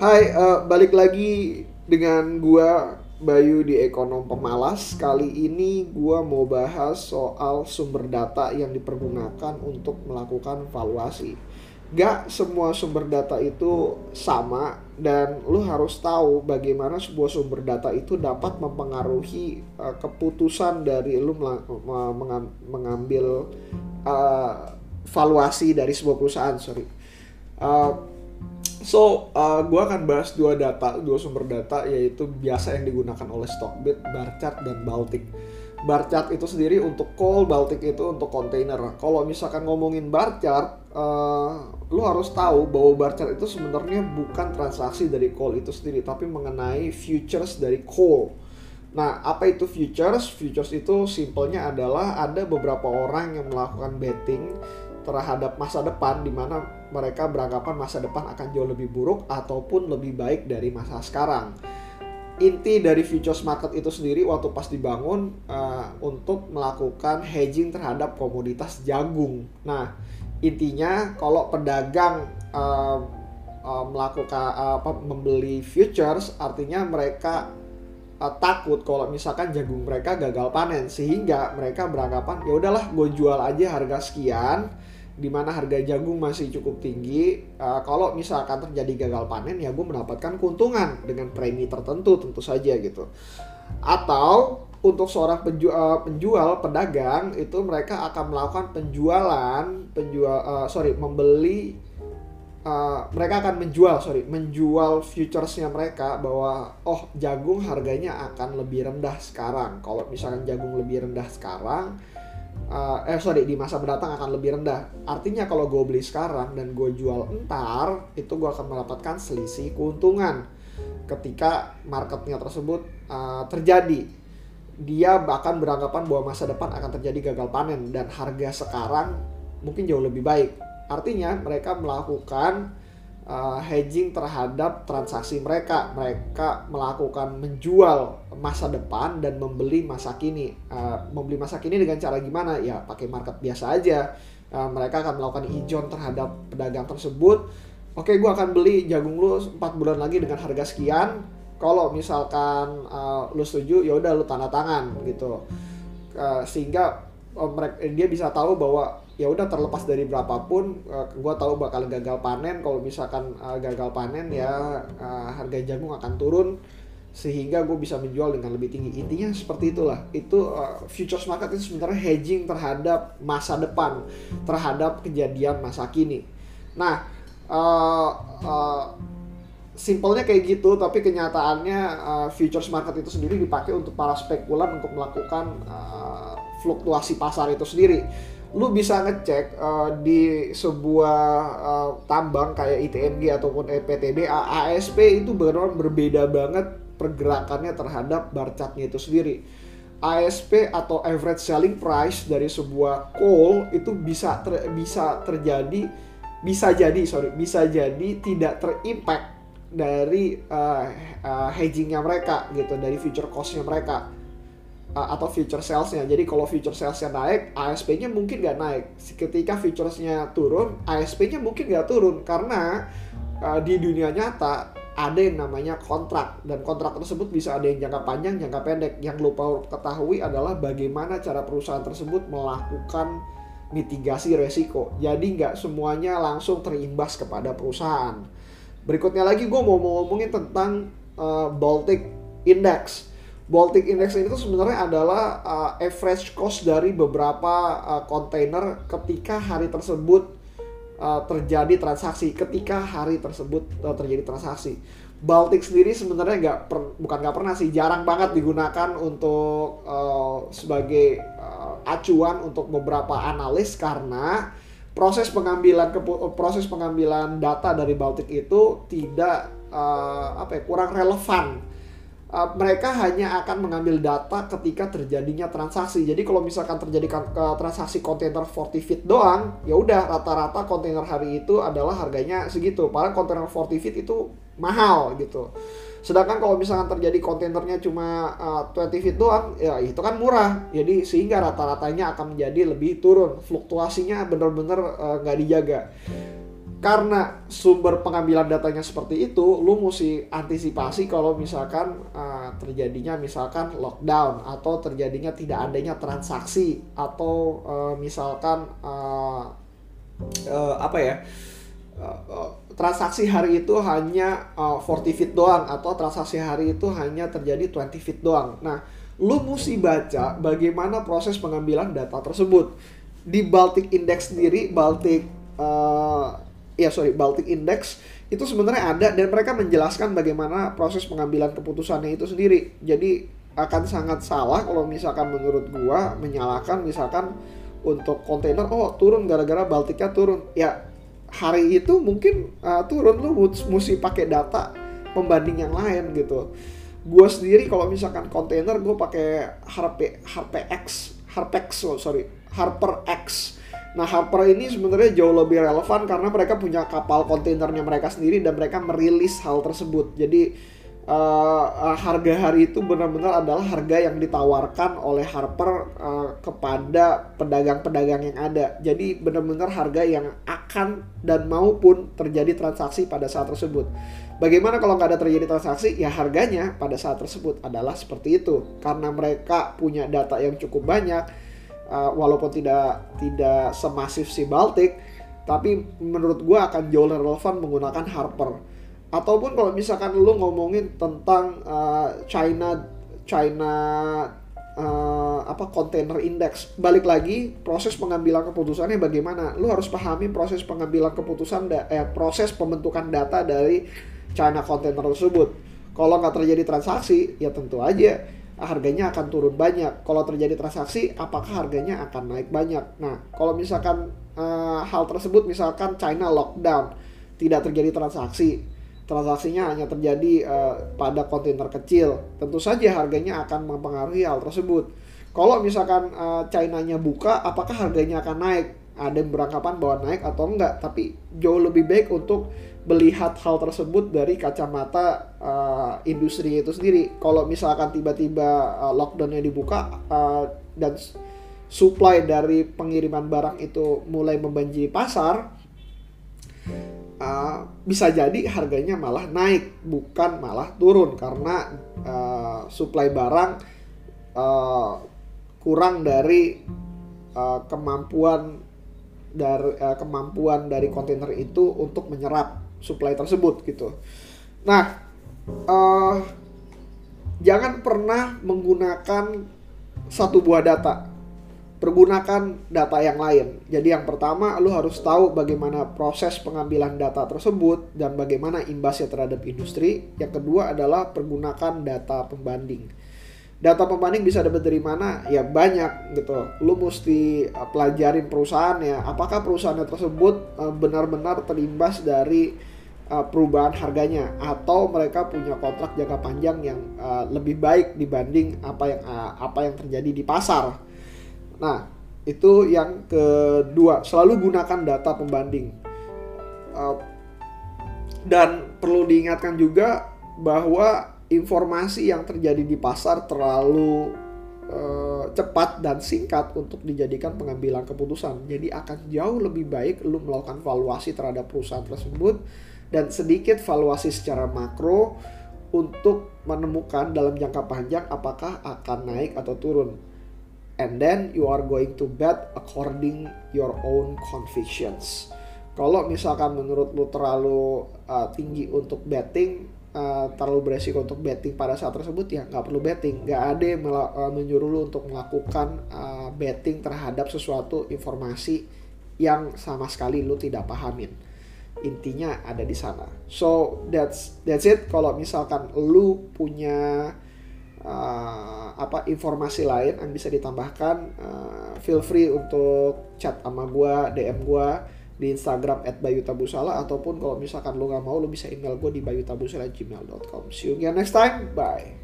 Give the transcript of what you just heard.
Hai, uh, balik lagi dengan gua Bayu di Ekonom Pemalas. Kali ini gua mau bahas soal sumber data yang dipergunakan untuk melakukan valuasi. Gak semua sumber data itu sama dan lu harus tahu bagaimana sebuah sumber data itu dapat mempengaruhi uh, keputusan dari lu mengambil uh, valuasi dari sebuah perusahaan. Sorry. Uh, So, uh, gue akan bahas dua data, dua sumber data yaitu biasa yang digunakan oleh Stockbit, Barchart, dan Baltic. Barchart itu sendiri untuk call, Baltic itu untuk container. Kalau misalkan ngomongin Barchart, uh, lu harus tahu bahwa Barchart itu sebenarnya bukan transaksi dari call itu sendiri, tapi mengenai futures dari call. Nah, apa itu futures? Futures itu simpelnya adalah ada beberapa orang yang melakukan betting terhadap masa depan di mana mereka beranggapan masa depan akan jauh lebih buruk ataupun lebih baik dari masa sekarang. Inti dari futures market itu sendiri waktu pas dibangun uh, untuk melakukan hedging terhadap komoditas jagung. Nah, intinya kalau pedagang uh, uh, melakukan uh, membeli futures artinya mereka uh, takut kalau misalkan jagung mereka gagal panen sehingga mereka beranggapan ya udahlah gue jual aja harga sekian di mana harga jagung masih cukup tinggi. Uh, kalau misalkan terjadi gagal panen ya gue mendapatkan keuntungan dengan premi tertentu tentu saja gitu. Atau untuk seorang penjual, uh, penjual pedagang itu mereka akan melakukan penjualan penjual uh, sorry membeli uh, mereka akan menjual sorry menjual futuresnya mereka bahwa oh jagung harganya akan lebih rendah sekarang kalau misalkan jagung lebih rendah sekarang uh, eh sorry di masa mendatang akan lebih rendah. Artinya kalau gue beli sekarang dan gue jual entar, itu gue akan mendapatkan selisih keuntungan ketika marketnya tersebut uh, terjadi. Dia bahkan beranggapan bahwa masa depan akan terjadi gagal panen dan harga sekarang mungkin jauh lebih baik. Artinya mereka melakukan uh, hedging terhadap transaksi mereka. Mereka melakukan menjual masa depan dan membeli masa kini. Uh, membeli masa kini dengan cara gimana? Ya pakai market biasa aja. Uh, mereka akan melakukan ijon terhadap pedagang tersebut. Oke, gue akan beli jagung lu 4 bulan lagi dengan harga sekian. Kalau misalkan uh, lu setuju, ya udah lu tanda tangan gitu. Uh, sehingga dia bisa tahu bahwa ya udah terlepas dari berapapun uh, eh, gue tahu bakal gagal panen. Kalau misalkan gagal panen ya uh, harga jagung akan turun sehingga gue bisa menjual dengan lebih tinggi. Intinya seperti itulah. Itu uh, futures market itu sebenarnya hedging terhadap masa depan terhadap kejadian masa kini. Nah uh, uh, simpelnya kayak gitu tapi kenyataannya uh, futures market itu sendiri dipakai untuk para spekulan untuk melakukan fluktuasi pasar itu sendiri lu bisa ngecek uh, di sebuah uh, tambang kayak ITMG ataupun EPTB ASP itu benar berbeda banget pergerakannya terhadap barcatnya itu sendiri. ASP atau average selling price dari sebuah coal itu bisa ter, bisa terjadi bisa jadi sorry bisa jadi tidak terimpact dari uh, uh, hedgingnya mereka gitu dari future costnya mereka uh, atau future salesnya. Jadi kalau future salesnya naik, ASP-nya mungkin nggak naik. Ketika futuresnya turun, ASP-nya mungkin nggak turun karena uh, di dunia nyata ada yang namanya kontrak dan kontrak tersebut bisa ada yang jangka panjang, jangka pendek. Yang lupa ketahui adalah bagaimana cara perusahaan tersebut melakukan mitigasi resiko. Jadi nggak semuanya langsung terimbas kepada perusahaan. Berikutnya lagi gue mau ngomongin tentang uh, Baltic Index Baltic Index ini tuh sebenarnya adalah uh, average cost dari beberapa uh, kontainer ketika hari tersebut uh, terjadi transaksi. Ketika hari tersebut uh, terjadi transaksi. Baltic sendiri sebenarnya nggak bukan nggak pernah sih jarang banget digunakan untuk uh, sebagai uh, acuan untuk beberapa analis karena proses pengambilan proses pengambilan data dari Baltic itu tidak uh, apa ya kurang relevan uh, mereka hanya akan mengambil data ketika terjadinya transaksi. Jadi kalau misalkan terjadi uh, transaksi kontainer 40 feet doang, ya udah rata-rata kontainer hari itu adalah harganya segitu. Padahal kontainer 40 feet itu mahal gitu. Sedangkan kalau misalkan terjadi kontainernya cuma uh, 20 feet doang, ya itu kan murah. Jadi sehingga rata-ratanya akan menjadi lebih turun. Fluktuasinya benar-benar nggak uh, dijaga karena sumber pengambilan datanya seperti itu, lu mesti antisipasi kalau misalkan uh, terjadinya misalkan lockdown atau terjadinya tidak adanya transaksi atau uh, misalkan uh, uh, apa ya uh, transaksi hari itu hanya uh, 40 feet doang atau transaksi hari itu hanya terjadi 20 feet doang. Nah, lu mesti baca bagaimana proses pengambilan data tersebut di Baltic Index sendiri, Baltic uh, ya sorry Baltic Index itu sebenarnya ada dan mereka menjelaskan bagaimana proses pengambilan keputusannya itu sendiri. Jadi akan sangat salah kalau misalkan menurut gua menyalahkan misalkan untuk kontainer oh turun gara-gara Baltiknya turun. Ya hari itu mungkin uh, turun lu mesti pakai data pembanding yang lain gitu. Gua sendiri kalau misalkan kontainer gua pakai Harpe HarpeX Harpex oh, sorry Harper X Nah Harper ini sebenarnya jauh lebih relevan karena mereka punya kapal kontainernya mereka sendiri dan mereka merilis hal tersebut. Jadi uh, harga hari itu benar-benar adalah harga yang ditawarkan oleh Harper uh, kepada pedagang-pedagang yang ada. Jadi benar-benar harga yang akan dan maupun terjadi transaksi pada saat tersebut. Bagaimana kalau nggak ada terjadi transaksi? Ya harganya pada saat tersebut adalah seperti itu. Karena mereka punya data yang cukup banyak uh, walaupun tidak tidak semasif si Baltic tapi menurut gue akan jauh relevan menggunakan Harper. Ataupun kalau misalkan lu ngomongin tentang uh, China China uh, apa container index. Balik lagi proses pengambilan keputusannya bagaimana? Lu harus pahami proses pengambilan keputusan eh proses pembentukan data dari China container tersebut. Kalau nggak terjadi transaksi ya tentu aja harganya akan turun banyak. Kalau terjadi transaksi, apakah harganya akan naik banyak? Nah, kalau misalkan uh, hal tersebut misalkan China lockdown, tidak terjadi transaksi, transaksinya hanya terjadi uh, pada kontainer kecil, tentu saja harganya akan mempengaruhi hal tersebut. Kalau misalkan uh, China-nya buka, apakah harganya akan naik? Ada beranggapan bahwa naik atau enggak, tapi jauh lebih baik untuk melihat hal tersebut dari kacamata uh, industri itu sendiri. Kalau misalkan tiba-tiba uh, lockdownnya dibuka uh, dan supply dari pengiriman barang itu mulai membanjiri pasar, uh, bisa jadi harganya malah naik, bukan malah turun karena uh, supply barang uh, kurang dari uh, kemampuan dari uh, kemampuan dari kontainer itu untuk menyerap supply tersebut gitu. Nah, uh, jangan pernah menggunakan satu buah data. Pergunakan data yang lain. Jadi yang pertama, lu harus tahu bagaimana proses pengambilan data tersebut dan bagaimana imbasnya terhadap industri. Yang kedua adalah pergunakan data pembanding data pembanding bisa dapat dari mana? Ya banyak gitu. Lu mesti uh, pelajarin perusahaannya apakah perusahaannya tersebut uh, benar-benar terimbas dari uh, perubahan harganya? Atau mereka punya kontrak jangka panjang yang lebih baik dibanding apa yang apa yang terjadi di pasar? Nah itu yang kedua. Selalu gunakan data pembanding. Dan perlu diingatkan juga bahwa informasi yang terjadi di pasar terlalu uh, cepat dan singkat untuk dijadikan pengambilan keputusan. Jadi akan jauh lebih baik lu melakukan valuasi terhadap perusahaan tersebut dan sedikit valuasi secara makro untuk menemukan dalam jangka panjang apakah akan naik atau turun. And then you are going to bet according your own convictions. Kalau misalkan menurut lu terlalu uh, tinggi untuk betting, uh, terlalu beresiko untuk betting pada saat tersebut ya nggak perlu betting. Nggak ada yang uh, menyuruh lu untuk melakukan uh, betting terhadap sesuatu informasi yang sama sekali lu tidak pahamin. Intinya ada di sana. So that's that's it. Kalau misalkan lu punya uh, apa informasi lain yang bisa ditambahkan uh, feel free untuk chat sama gua DM gua di Instagram at bayutabusala ataupun kalau misalkan lo nggak mau lo bisa email gue di bayutabusala@gmail.com. See you again next time. Bye.